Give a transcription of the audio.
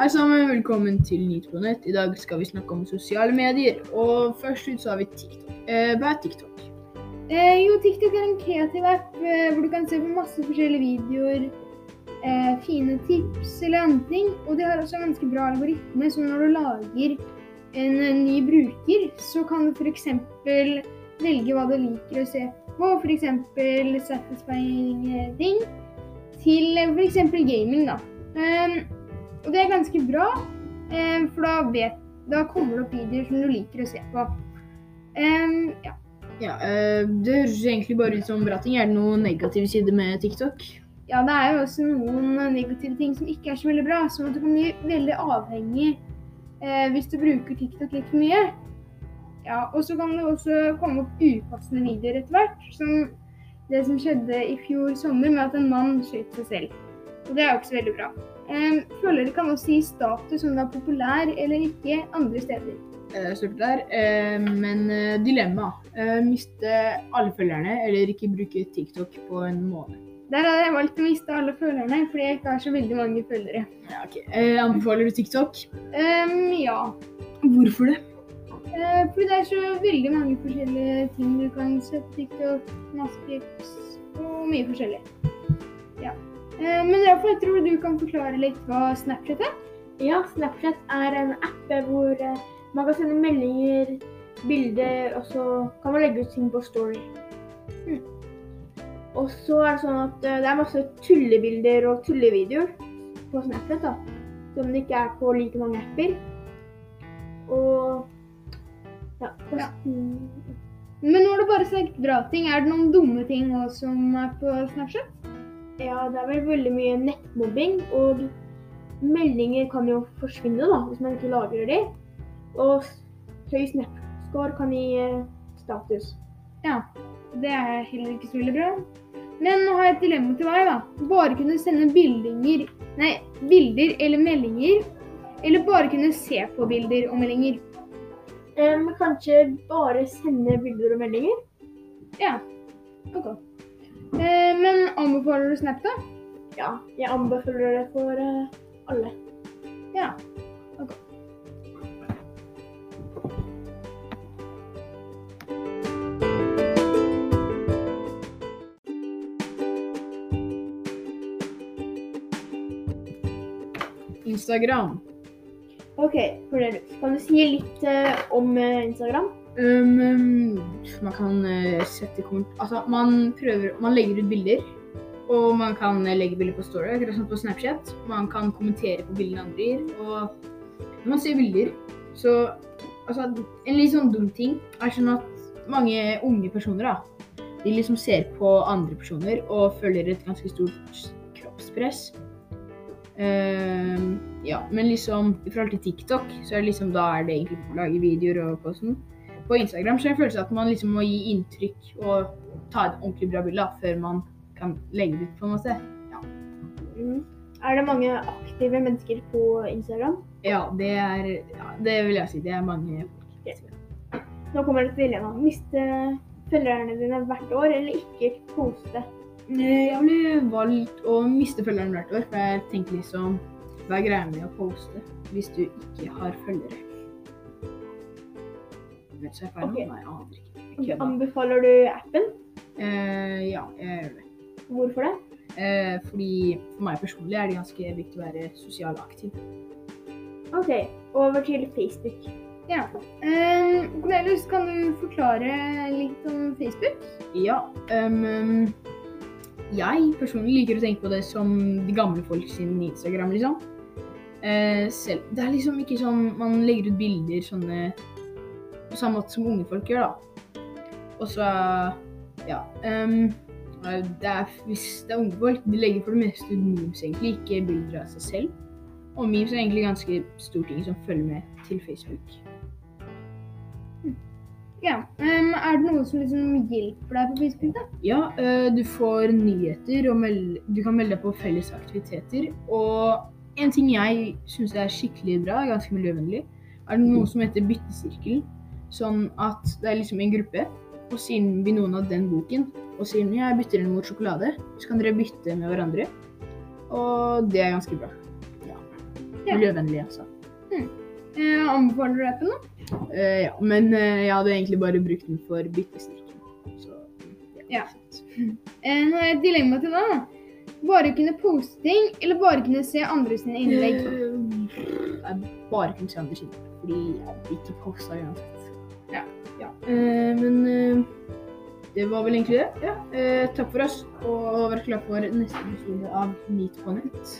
Hei sammen, velkommen til Nytt på nett. I dag skal vi snakke om sosiale medier. Og først ut så har vi TikTok. Eh, hva er TikTok? Eh, jo, TikTok er en kreativ app eh, hvor du kan se på masse forskjellige videoer, eh, fine tips eller andre ting. Og de har også en ganske bra algoritme, så når du lager en eh, ny bruker, så kan du f.eks. velge hva du liker å se på, f.eks. satisfying eh, ting, til f.eks. gaming, da. Um, og det er ganske bra, eh, for da, vet, da kommer det opp videoer som du liker å se på. Um, ja. Ja, eh, Det høres egentlig bare ut som bra ting. Er det noen negative sider med TikTok? Ja, det er jo også noen negative ting som ikke er så veldig bra. Som at du kan bli veldig avhengig eh, hvis du bruker TikTok litt for mye. Ja, Og så kan det også komme opp upassende videoer etter hvert. Som det som skjedde i fjor sommer med at en mann skjøt seg selv. Og det er jo ikke så veldig bra. Følgere kan også gi status om du er populær eller ikke andre steder. Eh, der. Eh, men eh, dilemma. Eh, miste alle følgerne eller ikke bruke TikTok på en måned. Der hadde jeg valgt å miste alle følgerne, fordi jeg ikke har så veldig mange følgere. Ja, ok. Eh, anbefaler du TikTok? Um, ja. Hvorfor det? Eh, fordi det er så veldig mange forskjellige ting du kan se på TikTok. Masse tips og mye forskjellig. Eh, men Rafa, jeg tror du kan forklare litt hva Snapchat er? Ja, Snapchat er en app hvor eh, man kan sende meldinger, bilder, og så kan man legge ut ting på Story. Mm. Og så er det sånn at eh, det er masse tullebilder og tullevideoer på Snapchat, da. Som det ikke er på like mange apper. Og ja. Ja. Men nå har du bare sagt bra ting. Er det noen dumme ting også som er på Snapchat? Ja, det er vel veldig mye nettmobbing, og meldinger kan jo forsvinne da, hvis man ikke lagrer de. Og høy Snap-score kan gi eh, status. Ja, det er heller ikke så veldig bra. Men nå har jeg et dilemma til deg, da. Bare kunne sende bildinger, nei, bilder eller meldinger. Eller bare kunne se på bilder og meldinger. Um, kanskje bare sende bilder og meldinger? Ja, ok. Eh, men anbefaler du Snap, da? Ja, jeg anbefaler det for eh, alle. Ja. Okay. Instagram. Ok, Cornelius, kan du si litt eh, om eh, Instagram? Um, um, man kan eh, sette. Altså, man prøver Man legger ut bilder. Og man kan eh, legge bilder på Story, akkurat som på Snapchat. Man kan kommentere på bildene andre gir. Og man ser bilder, så Altså, en litt sånn dum ting er sånn at mange unge personer, da, de liksom ser på andre personer og føler et ganske stort kroppspress. Uh, ja, men liksom i forhold til TikTok, så er det liksom da er det egentlig å lage videoer og på sånn på Instagram så er det en følelse at man liksom må gi inntrykk og ta et ordentlig bra bilde før man kan legge det ut på en måte. Mm. Er det mange aktive mennesker på Instagram? Ja, det er ja, Det vil jeg si. Det er mange Nå kommer det et dilemma. Miste følgerne dine hvert år, eller ikke poste? Eh, Jeg ville valgt å miste følgerne hvert år, for jeg tenker liksom Hva er greia med å poste hvis du ikke har følgere? Så jeg nå? Nei, aner ikke. Okay. Anbefaler du appen? Eh, ja, jeg gjør det. Hvorfor det? Eh, fordi for meg personlig er det ganske viktig å være sosialt aktiv. Ok, over til Facebook. Ja. Eh, Cornelius, kan du forklare litt om Facebook? Ja. Um, jeg personlig liker å tenke på det som de gamle folk sin Instagram, liksom. Eh, selv. Det er liksom ikke sånn man legger ut bilder sånne på samme måte som unge folk gjør, da. Og så ja. Um, det er, hvis det er unge folk, de legger for det meste ut memes, egentlig, ikke bilder av seg selv. Og memes er egentlig ganske stor ting som følger med til Facebook. Ja. um, er det noe som liksom hjelper deg på Facebook, da? Ja, uh, du får nyheter, og meld, du kan melde deg på felles aktiviteter. Og en ting jeg syns er skikkelig bra, ganske miljøvennlig, er det noe som heter byttesirkel. Sånn at det er liksom en gruppe, og siden vi noen av den boken, og siden jeg bytter den mot sjokolade, så kan dere bytte med hverandre. Og det er ganske bra. Ja. Miljøvennlig, altså. Eh, anbefaler du appen, da? Eh, ja, men eh, jeg hadde egentlig bare brukt den for byttestrikken. Så Ja. ja. nå har jeg et dilemma til deg. da. Bare kunne poste ting, eller bare kunne se andre sine innlegg? Eh, Jeg bare kunne se andre sine, fordi jeg ikke posta uansett. Eh, men eh, det var vel egentlig det. Ja. Eh, takk for oss, og vær klar for neste episode av Meet på nett.